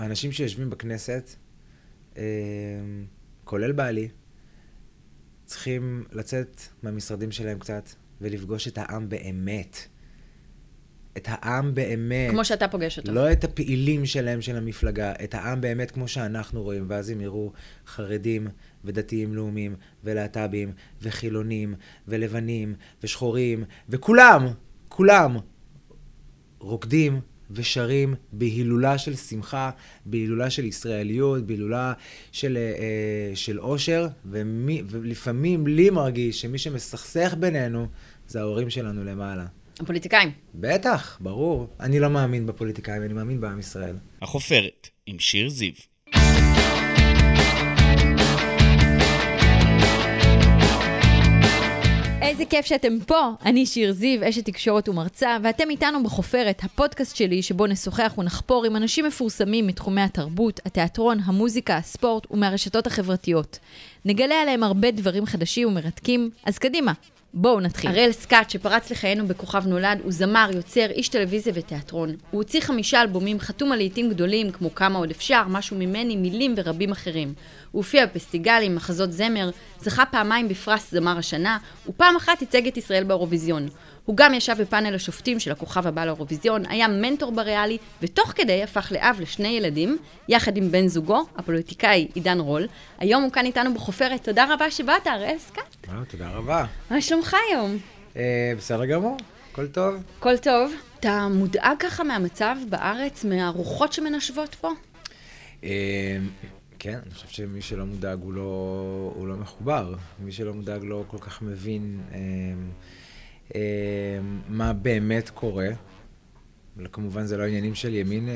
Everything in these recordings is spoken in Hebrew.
האנשים שיושבים בכנסת, אה, כולל בעלי, צריכים לצאת מהמשרדים שלהם קצת ולפגוש את העם באמת. את העם באמת. כמו שאתה פוגש אותו. לא את הפעילים שלהם, של המפלגה, את העם באמת כמו שאנחנו רואים, ואז הם יראו חרדים ודתיים לאומיים, ולהט"בים, וחילונים, ולבנים, ושחורים, וכולם, כולם, רוקדים ושרים בהילולה של שמחה, בהילולה של ישראליות, בהילולה של, אה, של אושר, ומי, ולפעמים לי מרגיש שמי שמסכסך בינינו זה ההורים שלנו למעלה. הפוליטיקאים. בטח, ברור. אני לא מאמין בפוליטיקאים, אני מאמין בעם ישראל. החופרת, עם שיר זיו. איזה כיף שאתם פה. אני שיר זיו, אשת תקשורת ומרצה, ואתם איתנו בחופרת, הפודקאסט שלי, שבו נשוחח ונחפור עם אנשים מפורסמים מתחומי התרבות, התיאטרון, המוזיקה, הספורט ומהרשתות החברתיות. נגלה עליהם הרבה דברים חדשים ומרתקים, אז קדימה, בואו נתחיל. אראל סקאט, שפרץ לחיינו בכוכב נולד, הוא זמר, יוצר, איש טלוויזיה ותיאטרון. הוא הוציא חמישה אלבומים, חתום על לעיתים גדולים, כמו כמה עוד אפשר, משהו ממני, מילים ורבים אחרים. הוא הופיע בפסטיגלים, מחזות זמר, זכה פעמיים בפרס זמר השנה, ופעם אחת ייצג את ישראל באירוויזיון. הוא גם ישב בפאנל השופטים של הכוכב הבא לאירוויזיון, היה מנטור בריאלי, ותוך כדי הפך לאב לשני ילדים, יחד עם בן זוגו, הפוליטיקאי עידן רול. היום הוא כאן איתנו בחופרת. תודה רבה שבאת, הראל סקעת. אה, תודה רבה. מה שלומך היום? אה, בסדר גמור, הכל טוב. הכל טוב. אתה מודאג ככה מהמצב בארץ, מהרוחות שמנשבות פה? אה, כן, אני חושב שמי שלא מודאג הוא לא, הוא לא מחובר. מי שלא מודאג לא כל כך מבין אה, אה, מה באמת קורה. כמובן זה לא עניינים של ימין אה,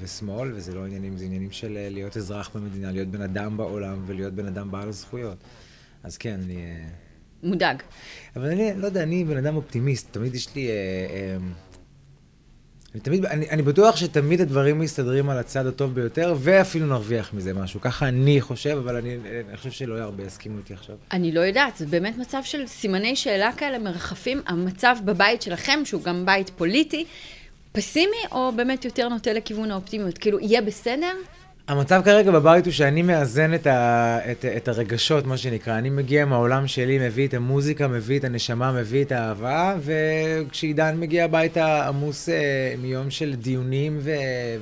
ושמאל, וזה לא עניינים, זה עניינים של אה, להיות אזרח במדינה, להיות בן אדם בעולם ולהיות בן אדם בעל הזכויות. אז כן, אני... אה, מודאג. אבל אני, לא יודע, אני בן אדם אופטימיסט, תמיד יש לי... אה, אה, אני תמיד, אני, אני בטוח שתמיד הדברים מסתדרים על הצד הטוב ביותר, ואפילו נרוויח מזה משהו. ככה אני חושב, אבל אני, אני חושב שלא הרבה יסכימו איתי עכשיו. אני לא יודעת, זה באמת מצב של סימני שאלה כאלה מרחפים. המצב בבית שלכם, שהוא גם בית פוליטי, פסימי, או באמת יותר נוטה לכיוון האופטימיות? כאילו, יהיה בסדר? המצב כרגע בבית הוא שאני מאזן את, ה, את, את הרגשות, מה שנקרא. אני מגיע מהעולם שלי, מביא את המוזיקה, מביא את הנשמה, מביא את האהבה, וכשעידן מגיע הביתה עמוס אה, מיום של דיונים ו,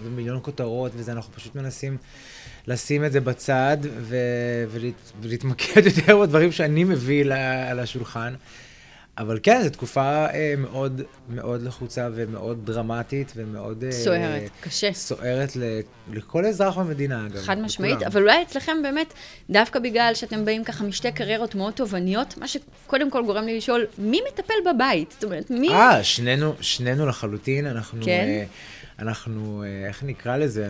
ומיליון כותרות, וזה, אנחנו פשוט מנסים לשים את זה בצד ו, ולהת, ולהתמקד יותר בדברים שאני מביא לשולחן. אבל כן, זו תקופה אה, מאוד מאוד לחוצה ומאוד דרמטית ומאוד... אה, סוערת, קשה. סוערת ל, לכל אזרח במדינה, אגב. חד משמעית, לכולם. אבל אולי אצלכם באמת, דווקא בגלל שאתם באים ככה משתי קריירות מאוד תובעניות, מה שקודם כל גורם לי לשאול, מי מטפל בבית? זאת אומרת, מי... אה, שנינו, שנינו לחלוטין, אנחנו... כן? אה, אנחנו, אה, איך נקרא לזה?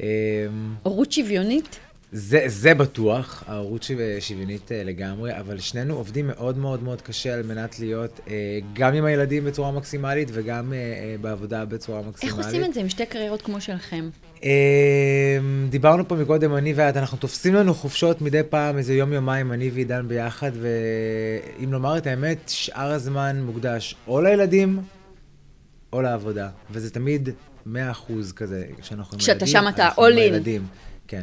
אה, הורות שוויונית? זה, זה בטוח, ההורות שוויונית אה, לגמרי, אבל שנינו עובדים מאוד מאוד מאוד קשה על מנת להיות אה, גם עם הילדים בצורה מקסימלית וגם אה, בעבודה בצורה מקסימלית. איך עושים את זה עם שתי קריירות כמו שלכם? דיברנו פה מקודם, אני ואת, אנחנו תופסים לנו חופשות מדי פעם, איזה יום-יומיים, אני ועידן ביחד, ואם לומר את האמת, שאר הזמן מוקדש או לילדים או לעבודה, וזה תמיד 100% כזה, כשאנחנו עם ילדים. כשאתה שם אתה all in. כן.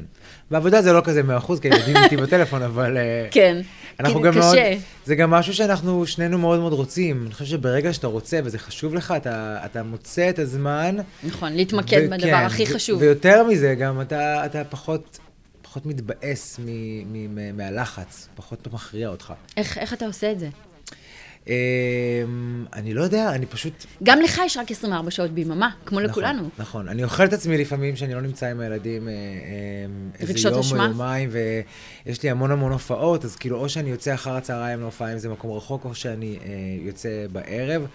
בעבודה זה לא כזה מאה אחוז, כי ילדים איתי בטלפון, אבל... אה, כן, אנחנו גם קשה. מאוד, זה גם משהו שאנחנו שנינו מאוד מאוד רוצים. אני חושב שברגע שאתה רוצה וזה חשוב לך, אתה, אתה מוצא את הזמן. נכון, להתמקד ו- בדבר כן, הכי חשוב. ויותר מזה, גם אתה, אתה פחות... פחות מתבאס מ- מ- מהלחץ, פחות מכריע אותך. איך, איך אתה עושה את זה? אמ, אני לא יודע, אני פשוט... גם לך יש רק 24 שעות ביממה, כמו נכון, לכולנו. נכון, אני אוכל את עצמי לפעמים שאני לא נמצא עם הילדים אה, אה, איזה יום או יומיים, ויש לי המון המון הופעות, אז כאילו, או שאני יוצא אחר הצהריים להופעה אם זה מקום רחוק, או שאני אה, יוצא בערב.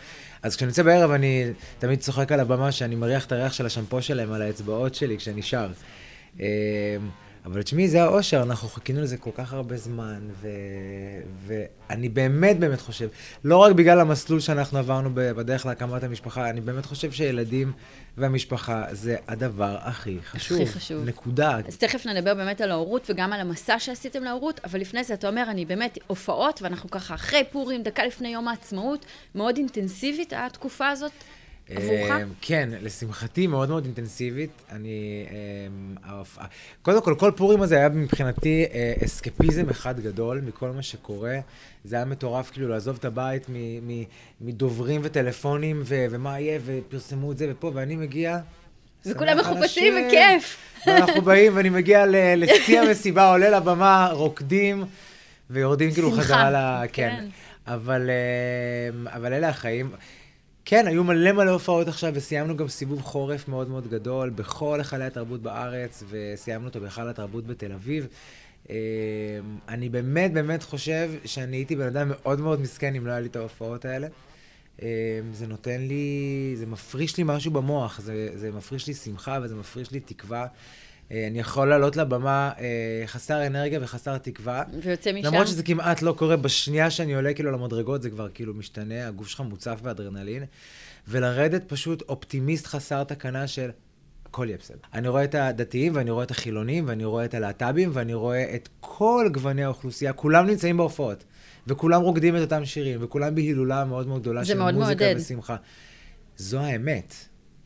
אז כשאני יוצא בערב, אני תמיד צוחק על הבמה שאני מריח את הריח של השמפו שלהם על האצבעות שלי כשאני שר. אמ, אבל תשמעי, זה האושר, אנחנו חיכינו לזה כל כך הרבה זמן, ו... ואני באמת באמת חושב, לא רק בגלל המסלול שאנחנו עברנו בדרך להקמת המשפחה, אני באמת חושב שילדים והמשפחה זה הדבר הכי חשוב. הכי חשוב. נקודה. אז תכף נדבר באמת על ההורות וגם על המסע שעשיתם להורות, אבל לפני זה אתה אומר, אני באמת, הופעות, ואנחנו ככה אחרי פורים, דקה לפני יום העצמאות, מאוד אינטנסיבית התקופה הזאת. עבורך? אה, כן, לשמחתי מאוד מאוד אינטנסיבית. אני... אה, קודם כל, כל פורים הזה היה מבחינתי אה, אסקפיזם אחד גדול מכל מה שקורה. זה היה מטורף כאילו לעזוב את הבית מדוברים וטלפונים ומה יהיה, ופרסמו את זה ופה, ואני מגיע... וכולם מחופשים וכיף. ואנחנו באים, ואני מגיע לשיא המסיבה, עולה לבמה, רוקדים, ויורדים כאילו חזרה ל... כן. כן. אבל, אבל אלה החיים. כן, היו מלא מלא הופעות עכשיו, וסיימנו גם סיבוב חורף מאוד מאוד גדול בכל היכלי התרבות בארץ, וסיימנו אותו בהיכל התרבות בתל אביב. אמ, אני באמת באמת חושב שאני הייתי בן אדם מאוד מאוד מסכן אם לא היה לי את ההופעות האלה. אמ, זה נותן לי, זה מפריש לי משהו במוח, זה, זה מפריש לי שמחה וזה מפריש לי תקווה. אה, אני יכול לעלות לבמה אה, חסר אנרגיה וחסר תקווה. ויוצא משם? למרות שזה כמעט לא קורה, בשנייה שאני עולה כאילו למדרגות זה כבר כאילו משתנה, הגוף שלך מוצף באדרנלין. ולרדת פשוט אופטימיסט חסר תקנה של הכל יהיה בסדר. אני רואה את הדתיים, ואני רואה את החילונים, ואני רואה את הלהט"בים, ואני רואה את כל גווני האוכלוסייה, כולם נמצאים בהופעות. וכולם רוקדים את אותם שירים, וכולם בהילולה מאוד מאוד גדולה של מוזיקה מעודד. ושמחה. זו האמת.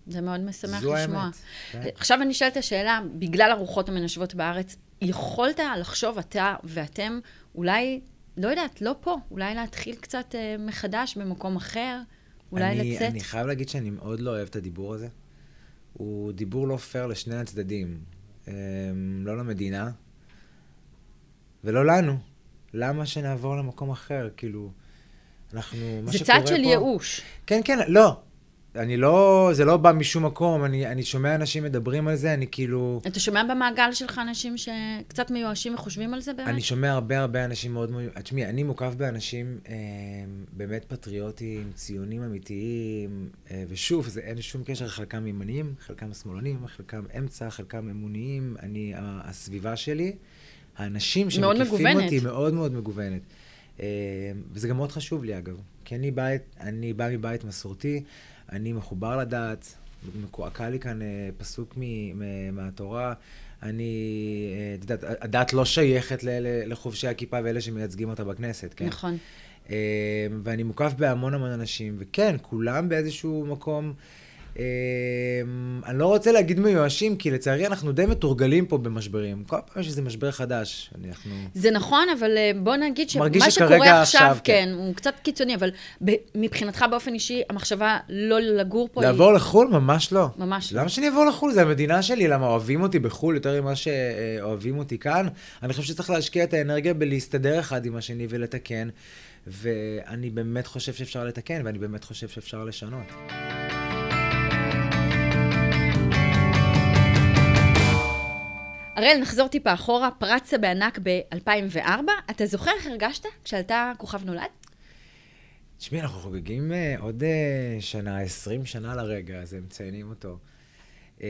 זה מאוד משמח זו לשמוע. האמת. כן. עכשיו אני אשאל את השאלה, בגלל הרוחות המנשבות בארץ, יכולת לחשוב אתה ואתם, אולי, לא יודעת, לא פה, אולי להתחיל קצת אה, מחדש במקום אחר, אולי אני, לצאת? אני חייב להגיד שאני מאוד לא אוהב את הדיבור הזה. הוא דיבור לא פייר לשני הצדדים. אה, לא למדינה ולא לנו. למה שנעבור למקום אחר? כאילו, אנחנו, מה שקורה פה... זה צד של ייאוש. כן, כן, לא. אני לא, זה לא בא משום מקום, אני, אני שומע אנשים מדברים על זה, אני כאילו... אתה שומע במעגל שלך אנשים שקצת מיואשים וחושבים על זה באמת? אני שומע הרבה הרבה אנשים מאוד מיואשים. תשמעי, אני מוקף באנשים אה, באמת פטריוטים, ציונים אמיתיים, אה, ושוב, זה, אין שום קשר, חלקם ימניים, חלקם שמאלנים, חלקם אמצע, חלקם אמוניים. אני, הסביבה שלי, האנשים שמקיפים אותי, מאוד מאוד מגוונת. אה, וזה גם מאוד חשוב לי, אגב. כי אני, בית, אני בא מבית מסורתי. אני מחובר לדת, מקועקע לי כאן אה, פסוק מהתורה. אני, אה, את יודעת, הדת לא שייכת לחובשי הכיפה ואלה שמייצגים אותה בכנסת, כן? נכון. אה, ואני מוקף בהמון המון אנשים, וכן, כולם באיזשהו מקום אני לא רוצה להגיד מיואשים, כי לצערי אנחנו די מתורגלים פה במשברים. כל פעם יש איזה משבר חדש, אנחנו... זה נכון, אבל אה, בוא נגיד שמה שקורה עכשיו, עכשיו, כן, כן, הוא קצת קיצוני, אבל מבחינתך באופן אישי, המחשבה לא לגור פה לעבור היא... לחו"ל? ממש לא. ממש לא. למה שאני אעבור לחו"ל? זה המדינה שלי, למה אוהבים אותי בחו"ל יותר ממה שאוהבים אותי כאן? אני חושב שצריך להשקיע את האנרגיה בלהסתדר אחד עם השני ולתקן. ואני באמת חושב שאפשר לתקן, ואני באמת חושב שאפשר לשנות. הראל, נחזור טיפה אחורה, פרצת בענק ב-2004. אתה זוכר איך הרגשת כשעלתה כוכב נולד? תשמעי, אנחנו חוגגים uh, עוד uh, שנה, 20 שנה לרגע, אז הם מציינים אותו. Uh,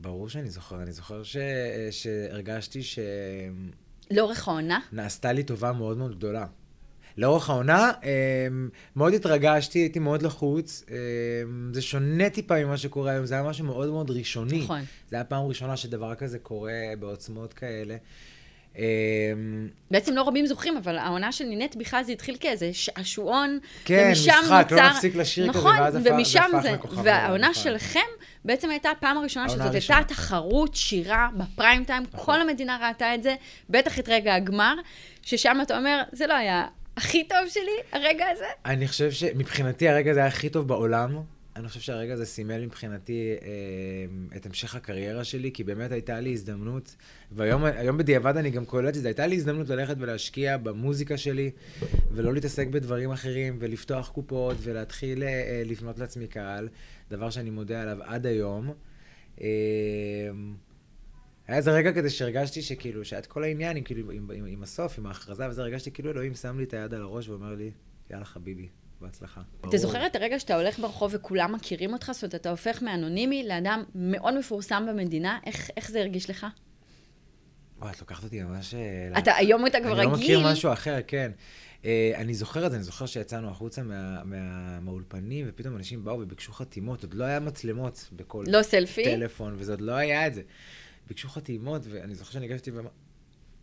ברור שאני זוכר, אני זוכר ש, שהרגשתי ש... לאורך העונה? נעשתה לי טובה מאוד מאוד גדולה. לאורך העונה, אמ, מאוד התרגשתי, הייתי מאוד לחוץ. אמ, זה שונה טיפה ממה שקורה היום, זה היה משהו מאוד מאוד ראשוני. נכון. זה היה פעם ראשונה שדבר כזה קורה בעוצמות כאלה. אמ, בעצם לא רבים זוכרים, אבל העונה של נינט בכלל זה התחיל כאיזה שעשועון, כן, משחק, לא מפסיק לשיר נכון, כזה, ואז ומשם זה, לכוכב. והעונה נכון. שלכם בעצם הייתה הפעם הראשונה שזאת הייתה תחרות שירה בפריים טיים, נכון. כל המדינה ראתה את זה, בטח את רגע הגמר, ששם אתה אומר, זה לא היה הכי טוב שלי, הרגע הזה? אני חושב שמבחינתי הרגע הזה היה הכי טוב בעולם. אני חושב שהרגע הזה סימל מבחינתי אה, את המשך הקריירה שלי, כי באמת הייתה לי הזדמנות, והיום בדיעבד אני גם קולט שזה, הייתה לי הזדמנות ללכת ולהשקיע במוזיקה שלי, ולא להתעסק בדברים אחרים, ולפתוח קופות, ולהתחיל אה, לבנות לעצמי קהל, דבר שאני מודה עליו עד היום. אה, היה איזה רגע כזה שהרגשתי שכאילו, שאת כל העניין, עם, כאילו, עם, עם, עם הסוף, עם ההכרזה וזה, הרגשתי כאילו אלוהים שם לי את היד על הראש ואומר לי, יאללה חביבי, בהצלחה. אתה זוכר את הרגע שאתה הולך ברחוב וכולם מכירים אותך? זאת אומרת, אתה הופך מאנונימי לאדם מאוד מפורסם במדינה, איך, איך זה הרגיש לך? וואי, את לוקחת אותי ממש... אה, אתה, היום אתה כבר רגיל. אני לא מכיר משהו אחר, כן. Uh, אני זוכר את זה, אני זוכר שיצאנו החוצה מה, מה, מהאולפנים, ופתאום אנשים באו וביקשו חתימות, עוד לא היה מצלמות בכל... לא סלפי? טלפון, וזה עוד לא היה את זה. ביקשו חתימות, ואני זוכר שניגשתי ומה...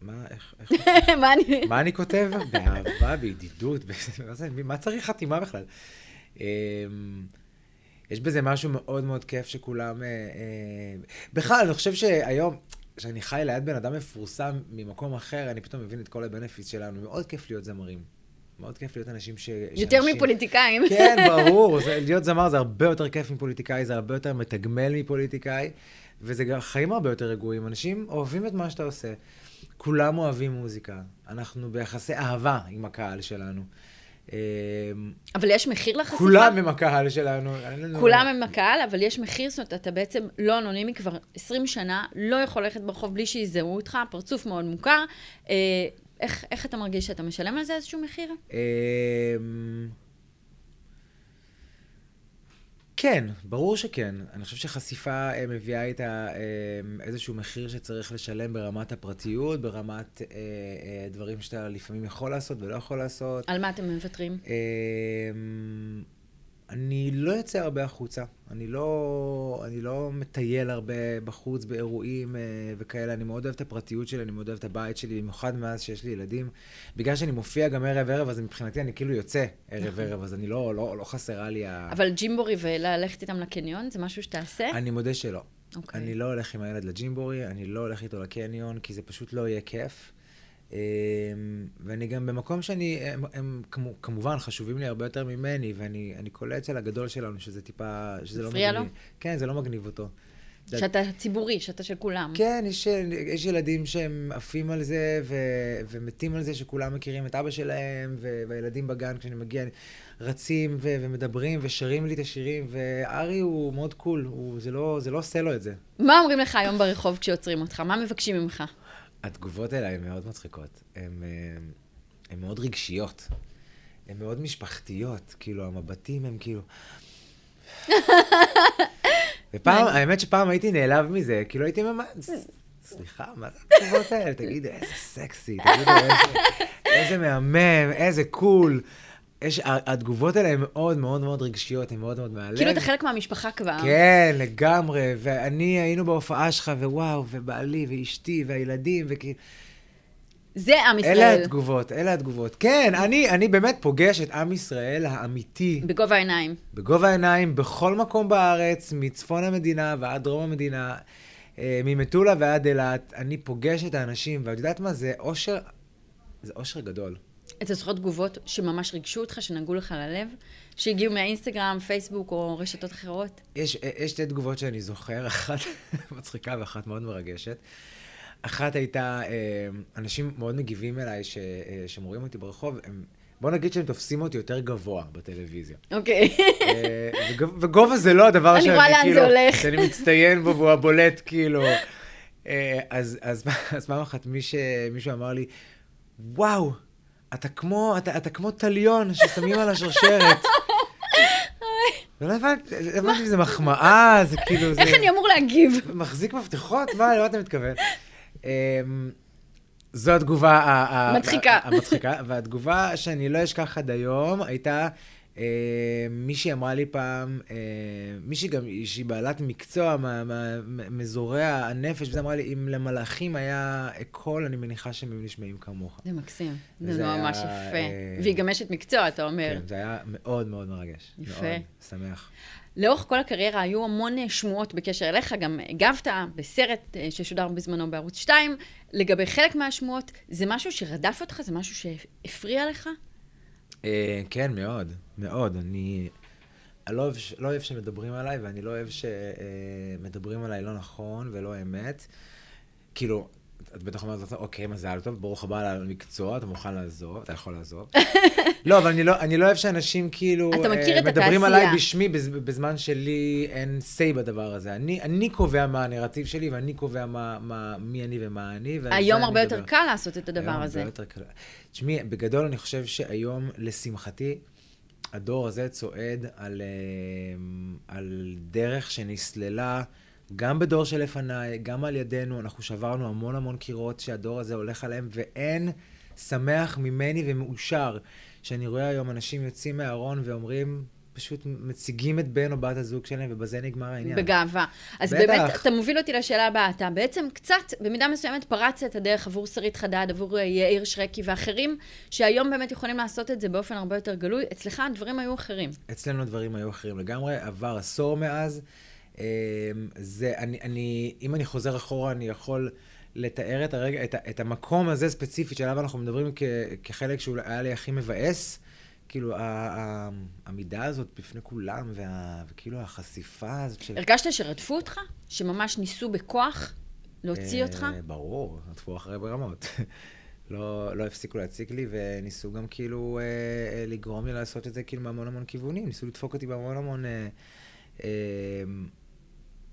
מה, איך, איך... מה אני... מה אני כותב? באהבה, בידידות, מה צריך חתימה בכלל? אמ, יש בזה משהו מאוד מאוד כיף שכולם... אה, אה, בכלל, אני חושב שהיום, כשאני חי ליד בן אדם מפורסם ממקום אחר, אני פתאום מבין את כל הבנפיס שלנו. מאוד כיף להיות זמרים. מאוד כיף להיות אנשים ש... יותר שאנשים... מפוליטיקאים. כן, ברור. זה, להיות זמר זה הרבה יותר כיף מפוליטיקאי, זה הרבה יותר מתגמל מפוליטיקאי, וזה גם חיים הרבה יותר רגועים. אנשים אוהבים את מה שאתה עושה. כולם אוהבים מוזיקה. אנחנו ביחסי אהבה עם הקהל שלנו. אמ, אבל יש מחיר לחשיפה? כולם הם הקהל שלנו. כולם הם הקהל, אבל יש מחיר, זאת אומרת, אתה בעצם לא אנונימי כבר 20 שנה, לא יכול ללכת ברחוב בלי שיזהו אותך, פרצוף מאוד מוכר. אה, איך, איך אתה מרגיש שאתה משלם על זה איזשהו מחיר? כן, ברור שכן. אני חושב שחשיפה אה, מביאה איתה אה, איזשהו מחיר שצריך לשלם ברמת הפרטיות, ברמת אה, דברים שאתה לפעמים יכול לעשות ולא יכול לעשות. על מה אתם מוותרים? אמ, אני לא יוצא הרבה החוצה. אני לא, אני לא מטייל הרבה בחוץ באירועים אה, וכאלה. אני מאוד אוהב את הפרטיות שלי, אני מאוד אוהב את הבית שלי, במיוחד מאז שיש לי ילדים. בגלל שאני מופיע גם ערב-ערב, אז מבחינתי אני כאילו יוצא ערב-ערב, נכון. אז אני לא, לא, לא חסרה לי ה... אבל ג'ימבורי וללכת איתם לקניון, זה משהו שתעשה? אני מודה שלא. Okay. אוקיי. אני לא הולך עם הילד לג'ימבורי, אני לא הולך איתו לקניון, כי זה פשוט לא יהיה כיף. אמ, ואני גם במקום שאני, הם, הם כמובן חשובים לי הרבה יותר ממני, ואני קולט של הגדול שלנו, שזה טיפה, שזה לא מגניב. מפריע לו? כן, זה לא מגניב אותו. שאתה ציבורי, שאתה של כולם. כן, יש, יש ילדים שהם עפים על זה ו, ומתים על זה שכולם מכירים את אבא שלהם, ו, והילדים בגן, כשאני מגיע, רצים ו, ומדברים ושרים לי את השירים, וארי הוא מאוד קול, הוא, זה, לא, זה לא עושה לו את זה. מה אומרים לך היום ברחוב כשעוצרים אותך? מה מבקשים ממך? התגובות האלה הן מאוד מצחיקות. הן אה, מאוד רגשיות. הן מאוד משפחתיות. כאילו, המבטים הם כאילו... ופעם, האמת שפעם הייתי נעלב מזה, כאילו הייתי ממש... סליחה, מה זה התגובות האלה? תגידו, איזה סקסי, תגידו, איזה מהמם, איזה קול. יש, התגובות האלה הן מאוד מאוד מאוד רגשיות, הן מאוד מאוד מהלב. כאילו אתה חלק מהמשפחה כבר. כן, לגמרי. ואני, היינו בהופעה שלך, ווואו, ובעלי, ואשתי, והילדים, וכאילו... זה עם ישראל. אלה התגובות, אלה התגובות. כן, אני, אני באמת פוגש את עם ישראל האמיתי. בגובה העיניים. בגובה העיניים, בכל מקום בארץ, מצפון המדינה ועד דרום המדינה, אה, ממטולה ועד אילת. אני פוגש את האנשים, ואת יודעת מה? זה אושר, זה אושר גדול. אתה זוכר תגובות שממש ריגשו אותך, שנגעו לך ללב? שהגיעו מהאינסטגרם, פייסבוק או רשתות אחרות? יש, יש שתי תגובות שאני זוכר, אחת מצחיקה ואחת מאוד מרגשת. אחת הייתה, אה, אנשים מאוד מגיבים אליי, ש, אה, שהם רואים אותי ברחוב, הם, בוא נגיד שהם תופסים אותי יותר גבוה בטלוויזיה. אוקיי. אה, וגובה זה לא הדבר שאני, כאילו, אני רואה לאן זה הולך. שאני מצטיין בו והוא הבולט, כאילו. אז, אז, אז פעם אחת מישהו אמר לי, וואו, אתה כמו, אתה, אתה כמו טליון ששמים על השרשרת. לא הבנתי, לא הבנתי אם זה מחמאה, זה כאילו, זה... איך אני אמור להגיב? מחזיק מפתחות? מה, למה אתה מתכוון? אמ, זו התגובה המצחיקה. המצחיקה, והתגובה שאני לא אשכח עד היום הייתה, מישהי אמרה לי פעם, אה, מישהי גם, שהיא בעלת מקצוע מאזורי הנפש, וזה אמרה לי, אם למלאכים היה קול, אני מניחה שהם היו נשמעים כמוך. זה מקסים, זה ממש יפה. אה, והיא גם אשת מקצוע, אתה אומר. כן, זה היה מאוד מאוד מרגש. יפה. מאוד שמח. לאורך כל הקריירה היו המון שמועות בקשר אליך, גם הגבת בסרט ששודר בזמנו בערוץ 2, לגבי חלק מהשמועות. זה משהו שרדף אותך? זה משהו שהפריע לך? אה, כן, מאוד, מאוד. אני, אני לא, אוהב, לא אוהב שמדברים עליי, ואני לא אוהב שמדברים אה, עליי לא נכון ולא אמת. כאילו, את בטח אומרת לעצמך, אוקיי, מזל טוב, ברוך הבא למקצוע, אתה מוכן לעזוב, אתה יכול לעזוב. לא, אבל אני לא, אני לא אוהב שאנשים כאילו... אתה מכיר את התעשייה. מדברים עליי בשמי בזמן שלי אין say בדבר הזה. אני, אני קובע מה הנרטיב שלי, ואני קובע מה, מה, מי אני ומה אני. היום הרבה יותר קל לעשות את הדבר הזה. היום הרבה יותר קל. תשמעי, בגדול אני חושב שהיום, לשמחתי, הדור הזה צועד על, אה, על דרך שנסללה. גם בדור שלפניי, גם על ידינו, אנחנו שברנו המון המון קירות שהדור הזה הולך עליהם, ואין שמח ממני ומאושר שאני רואה היום אנשים יוצאים מהארון ואומרים, פשוט מציגים את בן או בת הזוג שלהם, ובזה נגמר העניין. בגאווה. אז בטח. באמת, אתה מוביל אותי לשאלה הבאה. אתה בעצם קצת, במידה מסוימת, פרצת את הדרך עבור שרית חדד, עבור אה, יאיר שרקי ואחרים, שהיום באמת יכולים לעשות את זה באופן הרבה יותר גלוי. אצלך הדברים היו אחרים. אצלנו הדברים היו אחרים לגמרי. עבר עשור מאז. אמ, זה, אני, אני, אם אני חוזר אחורה, אני יכול לתאר את, הרגע, את, את המקום הזה ספציפית שעליו אנחנו מדברים כ, כחלק שהוא היה לי הכי מבאס. כאילו, העמידה הזאת בפני כולם, וה, וכאילו החשיפה הזאת של... הרגשת שרדפו אותך? שממש ניסו בכוח להוציא אה, אותך? ברור, רדפו אחרי ברמות. לא, לא הפסיקו להציק לי, וניסו גם כאילו אה, אה, לגרום לי לעשות את זה כאילו מהמון המון כיוונים. ניסו לדפוק אותי בהמון המון... אה, אה,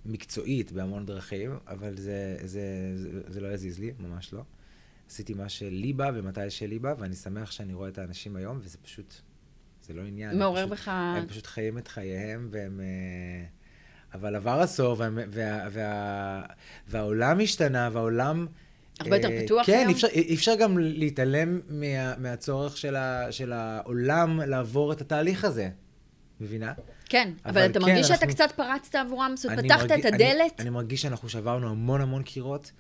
מקצועית בהמון דרכים, אבל זה, זה, זה, זה לא יזיז לי, ממש לא. עשיתי מה שלי בא ומתי שלי בא, ואני שמח שאני רואה את האנשים היום, וזה פשוט, זה לא עניין. מעורר פשוט, בך... הם פשוט חיים את חייהם, והם... אה, אבל עבר עשור, וה, וה, וה, והעולם השתנה, והעולם... הרבה יותר אה, פתוח כן, היום? כן, אי אפשר גם להתעלם מה, מהצורך של, ה, של העולם לעבור את התהליך הזה. מבינה? כן, אבל, אבל אתה כן, מרגיש שאתה קצת פרצת עבורם? זאת אומרת, פתחת מרג... את הדלת? אני, אני מרגיש שאנחנו שברנו המון המון קירות.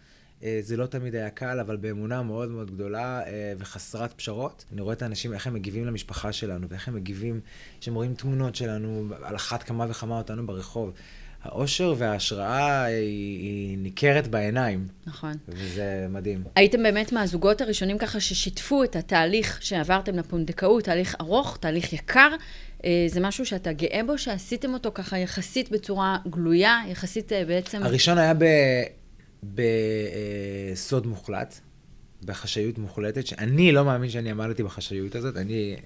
אה, זה לא תמיד היה קל, אבל באמונה מאוד מאוד גדולה אה, וחסרת פשרות. אני רואה את האנשים, איך הם מגיבים למשפחה שלנו, ואיך הם מגיבים, כשהם רואים תמונות שלנו, על אחת כמה וכמה אותנו ברחוב. האושר וההשראה היא, היא ניכרת בעיניים. נכון. וזה מדהים. הייתם באמת מהזוגות הראשונים ככה ששיתפו את התהליך שעברתם לפונדקאות, תהליך ארוך, תהליך יקר. אה, זה משהו שאתה גאה בו, שעשיתם אותו ככה יחסית בצורה גלויה, יחסית בעצם... הראשון היה ב... בסוד מוחלט, בחשאיות מוחלטת, שאני לא מאמין שאני עמדתי בחשאיות הזאת, אני...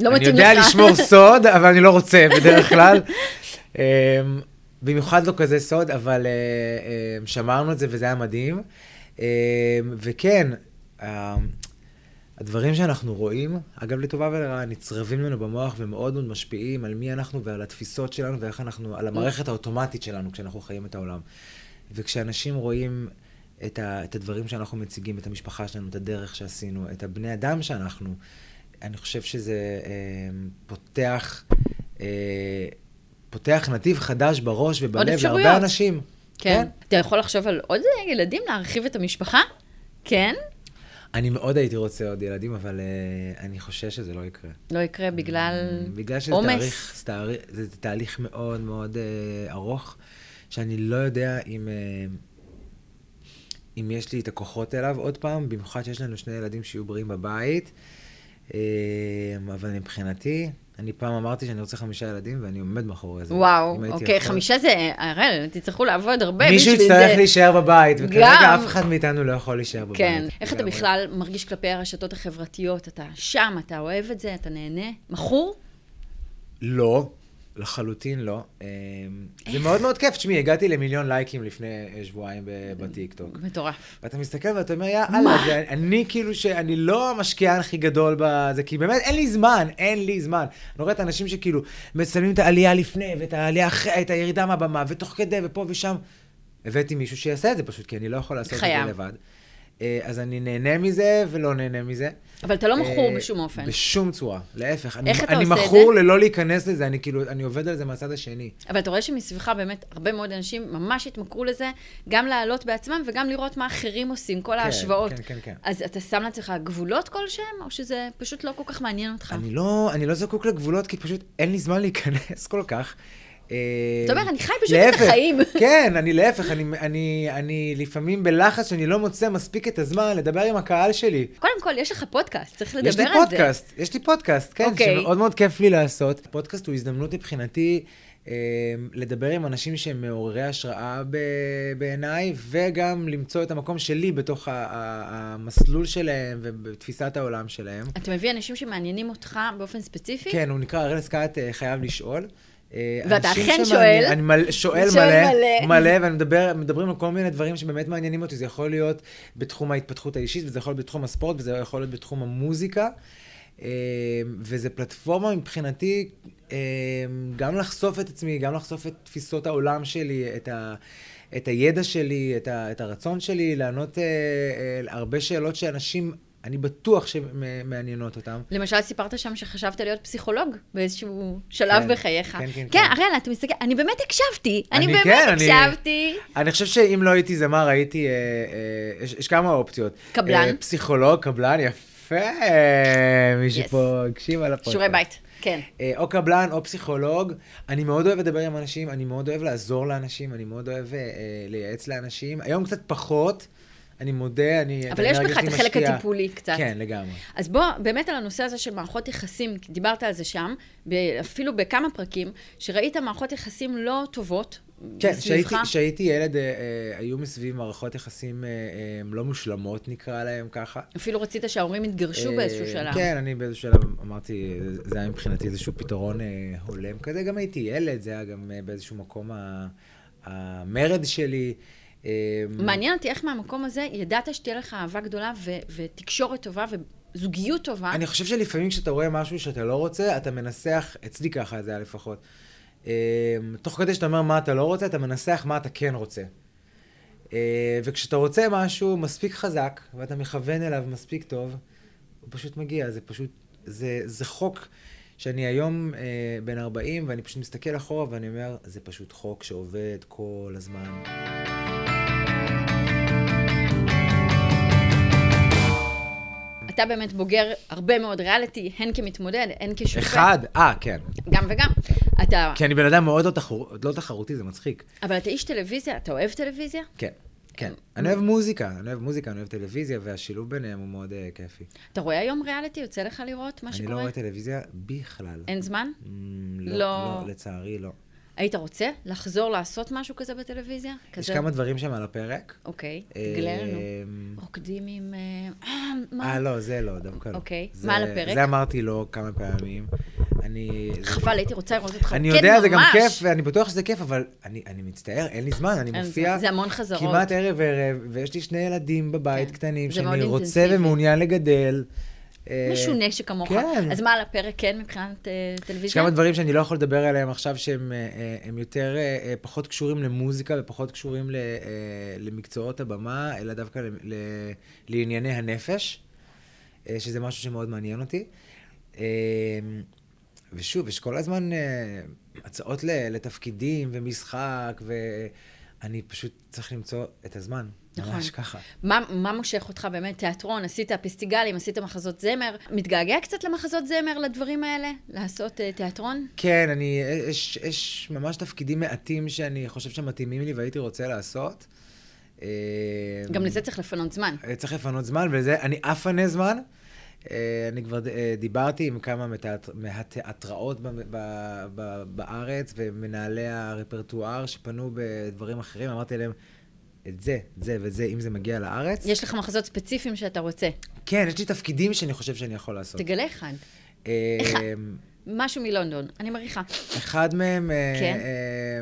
לא לך. אני יודע לשמור סוד, אבל אני לא רוצה בדרך כלל. אמ, במיוחד לא כזה סוד, אבל אה, אמ, שמרנו את זה וזה היה מדהים. אמ, וכן, הדברים שאנחנו רואים, אגב, לטובה ולרעה, נצרבים לנו במוח ומאוד מאוד משפיעים על מי אנחנו ועל התפיסות שלנו ואיך אנחנו, על המערכת האוטומטית שלנו כשאנחנו חיים את העולם. וכשאנשים רואים את, ה, את הדברים שאנחנו מציגים, את המשפחה שלנו, את הדרך שעשינו, את הבני אדם שאנחנו, אני חושב שזה אה, פותח, אה, פותח נתיב חדש בראש ובלב להרבה אנשים. כן. כן. אתה יכול לחשוב על עוד ילדים, להרחיב את המשפחה? כן? אני מאוד הייתי רוצה עוד ילדים, אבל uh, אני חושש שזה לא יקרה. לא יקרה בגלל עומס? בגלל שזה תאריך, תאריך, זה תהליך מאוד מאוד uh, ארוך. שאני לא יודע אם, אה, אם יש לי את הכוחות אליו עוד פעם, במיוחד שיש לנו שני ילדים שיהיו בריאים בבית. אה, אבל מבחינתי, אני פעם אמרתי שאני רוצה חמישה ילדים, ואני עומד מאחורי זה. וואו, אוקיי, יכול... חמישה זה, הראל, תצטרכו לעבוד הרבה זה. מישהו יצטרך להישאר בבית, וכרגע גם... אף אחד מאיתנו לא יכול להישאר בבית. כן. איך אתה בכלל מרגיש כלפי הרשתות החברתיות? אתה שם, אתה אוהב את זה, אתה נהנה? מכור? לא. לחלוטין לא. אמ, זה מאוד מאוד כיף. תשמעי, הגעתי למיליון לייקים לפני שבועיים בטיקטוק. מטורף. ואתה מסתכל ואתה אומר, יאללה, אני כאילו שאני לא המשקיען הכי גדול בזה, כי באמת אין לי זמן, אין לי זמן. אני רואה את האנשים שכאילו מצלמים את העלייה לפני, ואת העלייה אחרי, את הירידה מהבמה, ותוך כדי, ופה ושם. הבאתי מישהו שיעשה את זה פשוט, כי אני לא יכול לעשות את זה לבד. אה, אז אני נהנה מזה ולא נהנה מזה. אבל אתה לא מכור אה, בשום אופן. בשום צורה, להפך. איך אני, אתה אני עושה את זה? אני מכור ללא להיכנס לזה, אני כאילו, אני עובד על זה מהצד השני. אבל אתה רואה שמסביבך באמת הרבה מאוד אנשים ממש התמכרו לזה, גם לעלות בעצמם וגם לראות מה אחרים עושים, כל כן, ההשוואות. כן, כן, כן. אז אתה שם לעצמך גבולות כלשהם, או שזה פשוט לא כל כך מעניין אותך? אני לא, אני לא זקוק לגבולות, כי פשוט אין לי זמן להיכנס כל כך. אתה אומר, אני חי פשוט את החיים. כן, אני להפך, אני, אני, אני לפעמים בלחץ שאני לא מוצא מספיק את הזמן לדבר עם הקהל שלי. קודם כל, יש לך פודקאסט, צריך לדבר על זה. יש לי פודקאסט, יש לי פודקאסט, כן, okay. אוקיי. שמאוד מאוד כיף לי לעשות. פודקאסט הוא הזדמנות מבחינתי אה, לדבר עם אנשים שהם מעוררי השראה בעיניי, וגם למצוא את המקום שלי בתוך המסלול שלהם ובתפיסת העולם שלהם. אתה מביא אנשים שמעניינים אותך באופן ספציפי? כן, הוא נקרא ארלס קאט אה, חייב לשאול. אה, ואתה אכן שואל. אני מלא, שואל מלא, מלא, מלא, ואני מדבר, מדברים על כל מיני דברים שבאמת מעניינים אותי. זה יכול להיות בתחום ההתפתחות האישית, וזה יכול להיות בתחום הספורט, וזה יכול להיות בתחום המוזיקה. אה, וזה פלטפורמה מבחינתי אה, גם לחשוף את עצמי, גם לחשוף את תפיסות העולם שלי, את, ה, את הידע שלי, את, ה, את הרצון שלי, לענות הרבה שאלות שאנשים אני בטוח שמעניינות אותם. למשל, סיפרת שם שחשבת להיות פסיכולוג באיזשהו שלב כן, בחייך. כן, כן, כן, כן. אראלה, אתה מסתכל, אני באמת הקשבתי, אני אני באמת כן, אני- הקשבתי. אני חושב שאם לא הייתי זמר, הייתי... אה, אה, יש, יש כמה אופציות. קבלן. אה, פסיכולוג, קבלן, יפה. מישהו Yes. פה הקשיב על הפודקאסט. שיעורי בית, כן. אה, או קבלן או פסיכולוג. אני מאוד אוהב לדבר עם אנשים, אני מאוד אוהב לעזור לאנשים, אני מאוד אוהב אה, אה, לייעץ לאנשים. היום קצת פחות, אני מודה, אני... אבל יש בך את החלק משקיעה. הטיפולי קצת. כן, לגמרי. אז בוא, באמת על הנושא הזה של מערכות יחסים, דיברת על זה שם, אפילו בכמה פרקים, שראית מערכות יחסים לא טובות כן. כשהייתי- ילד, אה, אה, היו מסביב מערכות יחסים אה, אה, לא מושלמות, נקרא להם ככה. אפילו רצית שההורים יתגרשו אה, באיזשהו שלב. כן, אני באיזשהו שלב אמרתי, זה היה מבחינתי איזשהו פתרון אה, הולם כזה. גם הייתי ילד, זה היה גם באיזשהו מקום המרד שלי. אה, מעניין אותי איך מהמקום הזה ידעת שתהיה לך אהבה גדולה ו- ותקשורת טובה וזוגיות טובה. אני חושב שלפעמים כשאתה רואה משהו שאתה לא רוצה, אתה מנסח, אצלי ככה זה היה לפחות. אה, תוך כדי שאתה אומר מה אתה לא רוצה, אתה מנסח מה אתה כן רוצה. אה, וכשאתה רוצה משהו מספיק חזק, ואתה מכוון אליו מספיק טוב, הוא פשוט מגיע, זה פשוט, זה, זה חוק שאני היום אה, בן 40, ואני פשוט מסתכל אחורה ואני אומר, זה פשוט חוק שעובד כל הזמן. אתה באמת בוגר הרבה מאוד ריאליטי, הן כמתמודד, הן כשופט. אחד, אה, כן. גם וגם. אתה, כי אני בן אדם מאוד לא, תחור, לא תחרותי, זה מצחיק. אבל אתה איש טלוויזיה, אתה אוהב טלוויזיה? כן, כן. אני אוהב מוזיקה, אני אוהב מוזיקה, אני אוהב טלוויזיה, והשילוב ביניהם הוא מאוד uh, כיפי. אתה רואה היום ריאליטי? יוצא לך לראות מה אני שקורה? לא רואה טלוויזיה בכלל. אין זמן? Mm, לא. לא, לא, לצערי לא. היית רוצה לחזור לעשות משהו כזה בטלוויזיה? יש כזה? כמה דברים שם על הפרק. אוקיי, תגלה לנו. אמ, רוקדים עם... אה, אה? אה, לא, זה לא, דווקא לא. אוקיי, מה על הפרק? זה אמרתי לו כמה פעמים. אני... חבל, הייתי רוצה לראות אותך אני רוקד יודע, זה גם. כיף, ואני בטוח שזה כיף, אבל אני, מצטער, אין לי זמן, אני מופיע זה המון חזרות. כמעט ערב ערב, ויש לי שני ילדים בבית כן, קטנים, שאני רוצה. ומעוניין לגדל. אה, משונה שכמוך. כן. אז מה על הפרק כן מבחינת אה, יש טלוויזיה? כמה דברים שאני לא יכול לדבר עליהם עכשיו, שהם אה, אה, יותר, אה, אה, פחות קשורים למוזיקה ופחות קשורים אה, למקצועות הבמה, אלא דווקא לענייני הנפש, אה, שזה משהו שמאוד מעניין אותי. אה, ושוב, יש כל הזמן אה, הצעות לתפקידים ומשחק, ואני פשוט צריך למצוא את הזמן. נכון. ממש ככה. מה, מה מושך אותך באמת? תיאטרון, עשית פסטיגלים, עשית מחזות זמר. מתגעגע קצת למחזות זמר, לדברים האלה? לעשות uh, תיאטרון? כן, אני, יש, יש ממש תפקידים מעטים שאני חושב שמתאימים לי והייתי רוצה לעשות. אה, גם לזה צריך לפנות זמן. צריך לפנות זמן, ולזה, אני אפנה זמן. אה, אני כבר אה, דיברתי עם כמה מתיאטר, מהתיאטראות ב, ב, ב, בארץ ומנהלי הרפרטואר שפנו בדברים אחרים, אמרתי להם, את זה, את זה וזה, אם זה מגיע לארץ. יש לך מחזות ספציפיים שאתה רוצה. כן, יש לי תפקידים שאני חושב שאני יכול לעשות. תגלה אחד. אה, אחד. משהו מלונדון, אני מעריכה. אחד מהם, אה, כן. אה,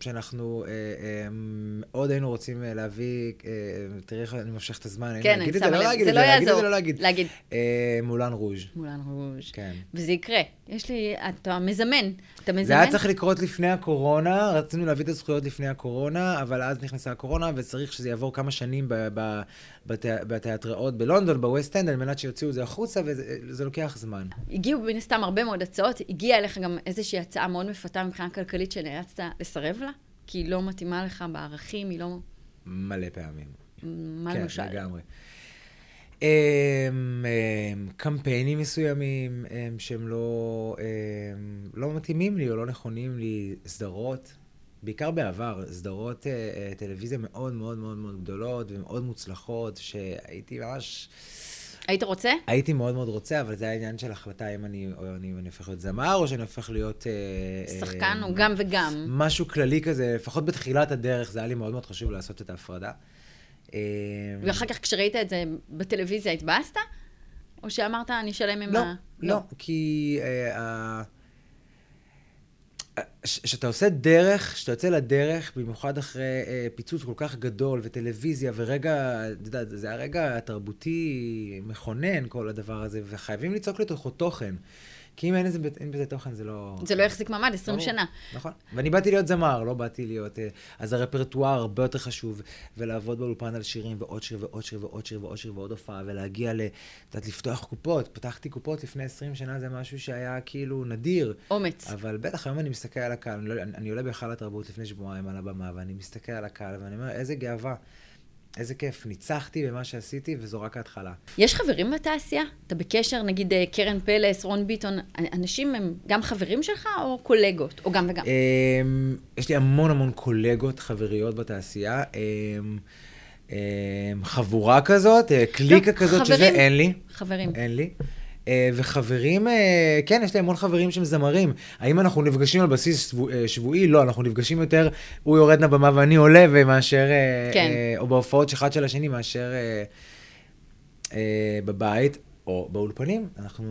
שאנחנו אה, מאוד היינו רוצים להביא, תראי איך אני מושך את הזמן, כן, להגיד אני את זה, שמה לא. להגיד זה את לא זה, להגיד את. זה, לא להגיד. להגיד. מולן רוז'. מולן רוז'. כן. וזה יקרה. יש לי, אתה מזמן. אתה מזמן? זה היה צריך לקרות לפני הקורונה, רצינו להביא את הזכויות לפני הקורונה, אבל אז נכנסה הקורונה, וצריך שזה יעבור כמה שנים בתיאטראות בלונדון, ב West End, על מנת שיוציאו את זה החוצה, וזה זה לוקח זמן. הגיעו מן הסתם הרבה מאוד הצעות. הגיעה אליך גם איזושהי הצעה מאוד מפתה מבחינה כלכלית שנאלצת לסרב לה? כי היא לא מתאימה לך בערכים, היא לא... מלא פעמים. מה כן, למשל? לגמרי. Um, um, קמפיינים מסוימים um, שהם לא, um, לא מתאימים לי או לא נכונים לי, סדרות, בעיקר בעבר, סדרות uh, uh, טלוויזיה מאוד מאוד מאוד מאוד גדולות ומאוד מוצלחות, שהייתי ממש, היית רוצה? הייתי מאוד מאוד רוצה, אבל זה היה עניין של החלטה אם אני, או אני, אני הופך להיות זמר או שאני הופך להיות... uh, שחקן um, או גם וגם? משהו כללי כזה, לפחות בתחילת הדרך, זה היה לי מאוד מאוד חשוב לעשות את ההפרדה. Um, ואחר כך כשראית את זה בטלוויזיה התבאסת? או שאמרת, אני אשלם עם לא, ה... לא, כי אה, כשאתה עושה דרך, כשאתה יוצא לדרך, במיוחד אחרי אה, פיצוץ כל כך גדול, וטלוויזיה, ורגע, אתה יודע, זה היה רגע תרבותי מכונן, כל הדבר הזה, וחייבים ליצוק לתוכו תוכן. כי אם אין, איזה, אין בזה תוכן, זה לא... זה לא יחזיק מעמד 20 ברור. שנה. נכון. ואני באתי להיות זמר, לא באתי להיות... אה, אז הרפרטואר הרבה יותר חשוב, ולעבוד באולפן על שירים, ועוד שיר ועוד שיר ועוד שיר ועוד שיר ועוד הופעה, ולהגיע ל... את יודעת, לפתוח קופות. פתחתי קופות לפני 20 שנה, זה משהו שהיה כאילו נדיר. אומץ. אבל בטח, היום אני מסתכל על הקהל, אני, לא, אני עולה בהיכל התרבות לפני שבועיים על הבמה, ואני מסתכל על הקהל, ואני אומר, איזה גאווה. איזה כיף, ניצחתי במה שעשיתי, וזו רק ההתחלה. יש חברים בתעשייה? אתה בקשר, נגיד אה, קרן פלס, רון ביטון, אנשים הם גם חברים שלך או קולגות? או גם וגם? אמ, יש לי המון המון קולגות, חבריות בתעשייה. אמ, אמ, חבורה כזאת, אה, קליקה לא, כזאת, שזה אין לי. חברים. אין לי. אה, וחברים, אה, כן, יש לי המון חברים שהם זמרים. האם אנחנו נפגשים על בסיס אה, שבועי? לא, אנחנו נפגשים יותר, הוא יורד לבמה ואני עולה, ומאשר, כן. או בהופעות אחד של השני, מאשר בבית. או באולפנים, אנחנו,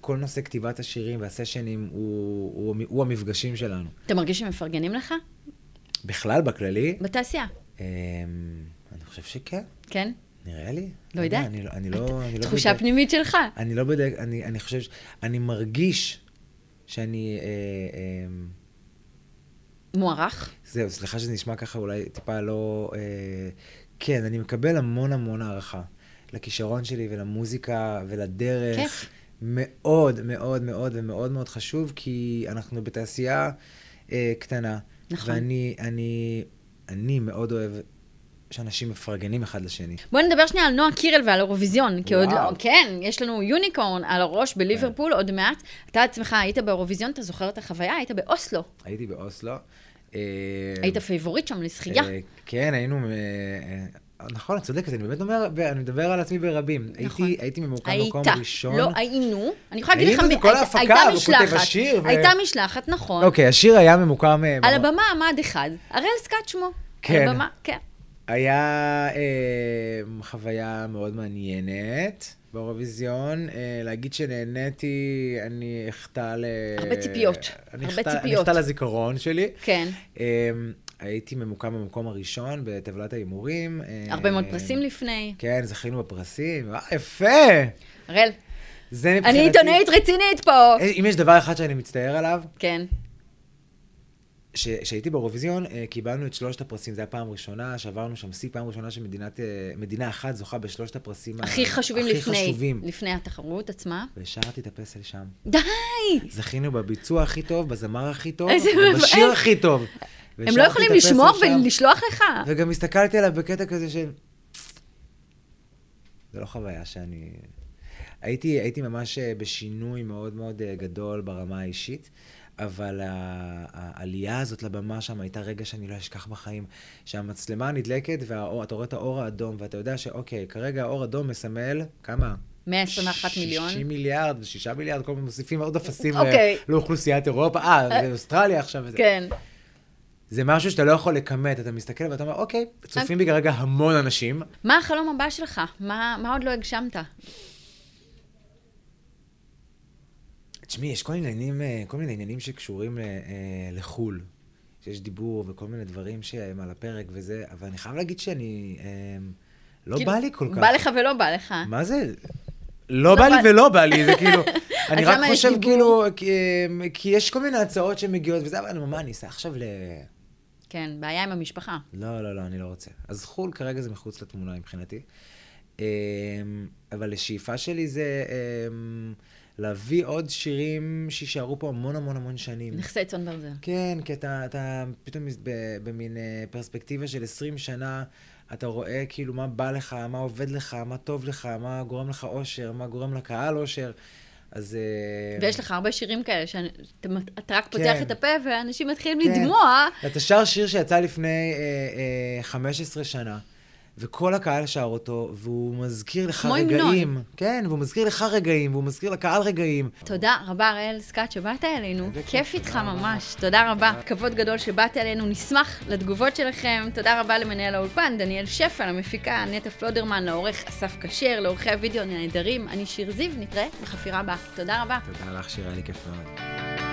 כל נושא כתיבת השירים והסשנים הוא, הוא, הוא המפגשים שלנו. אתה מרגיש שמפרגנים לך? בכלל, בכללי? בתעשייה. אני חושב שכן. כן? נראה לי. לא יודעת. אני, אני לא... אני לא תחושה בדק, פנימית שלך. אני לא בודק, אני, אני חושב, ש... אני מרגיש שאני... אה, אה, מוערך? זהו, סליחה שזה נשמע ככה אולי טיפה לא... אה, כן, אני מקבל המון המון הערכה לכישרון שלי ולמוזיקה ולדרך. כיף. מאוד מאוד מאוד ומאוד מאוד חשוב, כי אנחנו בתעשייה אה, קטנה. נכון. ואני אני, אני מאוד אוהב שאנשים מפרגנים אחד לשני. בואי נדבר שנייה על נועה קירל ועל האירוויזיון, כי עוד לא, כן, יש לנו יוניקורן על הראש בליברפול כן. עוד מעט. אתה עצמך היית באירוויזיון, אתה זוכר את החוויה? היית באוסלו. הייתי באוסלו. אה, היית favorite שם לזכייה. אה, כן, היינו... אה, נכון, את צודקת, אני באמת אומר, אני מדבר על עצמי ברבים. נכון. הייתי, הייתי ממוקם במקום ראשון. לא היינו. אני יכולה להגיד לך, היינו, כל ההפקה, הוא כותב השיר. הייתה משלחת, נכון. אוקיי, השיר היה ממוקם... על הבמה עמד אחד, הראל סקעת שמו. כן. על הבמה, כן. היה אה, חוויה מאוד מעניינת באירוויזיון. אה, להגיד שנהניתי, אני אחטא ל... הרבה ציפיות. הרבה אחטא, ציפיות. אני אחטא לזיכרון שלי. כן. אה, הייתי ממוקם במקום הראשון בטבלת ההימורים. אה, הרבה מאוד פרסים לפני. כן, זכינו בפרסים. אה, יפה! הראל. זה מבחינתי... אני עיתונאית רצינית פה. אה, אם יש דבר אחד שאני מצטער עליו, כן. כשהייתי באירוויזיון, אה, קיבלנו את שלושת הפרסים, זו הייתה פעם ראשונה, שעברנו שם שיא, פעם ראשונה שמדינה אחת זוכה בשלושת הפרסים הכי חשובים הכי לפני, חשובים. לפני התחרות עצמה. והשארתי את הפסל שם. די! זכינו בביצוע הכי טוב, בזמר הכי טוב, בשיר הכי טוב. הם לא יכולים לשמור ולשלוח לך. וגם הסתכלתי עליו בקטע כזה של... זה לא חוויה שאני... הייתי, הייתי ממש אה, בשינוי מאוד מאוד אה, גדול ברמה האישית. אבל העלייה הזאת לבמה שם הייתה רגע שאני לא אשכח בחיים. שהמצלמה נדלקת ואתה רואה את האור האדום, ואתה יודע שאוקיי, כרגע האור אדום מסמל, כמה? 121 מיליון. 60 מיליארד, 6 מיליארד, כל הזמן מוסיפים עוד אפסים אוקיי. לאוכלוסיית אירופה. אה, זה אוסטרליה עכשיו. כן. זה משהו שאתה לא יכול לכמת, אתה מסתכל ואתה אומר, אוקיי, צופים בי כרגע המון אנשים. מה החלום הבא שלך? מה עוד לא הגשמת? תשמעי, יש כל מיני עניינים, אה, כל מיני עניינים שקשורים אה, לחו"ל. שיש דיבור וכל מיני דברים שהם על הפרק וזה, אבל אני חייב להגיד שאני... אה, לא כאילו, בא לי כל כך. בא לך ולא בא לך. מה זה? לא, לא בא לי ולא בא לי, זה כאילו... אני רק חושב כאילו, כי יש כל מיני הצעות שמגיעות וזה, אבל מה, אני אעשה עכשיו ל... כן, בעיה עם המשפחה. לא, לא, לא, אני לא רוצה. אז חו"ל כרגע זה מחוץ לתמונה מבחינתי. אבל השאיפה שלי זה... להביא עוד שירים שיישארו פה המון המון המון שנים. נכסי צאן ברזל. כן, כי אתה, אתה פתאום במין אה, פרספקטיבה של 20 שנה, אתה רואה כאילו מה בא לך, מה עובד לך, מה טוב לך, מה גורם לך אושר, מה גורם לקהל אושר. אז... אה, ויש לך הרבה שירים כאלה, שאתה רק פותח כן. את הפה ואנשים מתחילים כן. לדמוע. אתה שר שיר שיצא לפני אה, אה, 15 שנה. וכל הקהל שר אותו, והוא מזכיר לך רגעים. המנון. כן, והוא מזכיר לך רגעים, והוא מזכיר לקהל רגעים. תודה רבה, אראל סקאט, שבאת אלינו. כיף איתך ממש. תודה רבה. כבוד גדול שבאת אלינו. נשמח לתגובות שלכם. תודה רבה למנהל האולפן, דניאל שפע, למפיקה, נטע פלודרמן, לעורך אסף כשר, לעורכי הוידאו הנהדרים. אני שיר זיו, נתראה בחפירה הבאה. תודה רבה. תודה לך, שיר, היה לי כיף מאוד.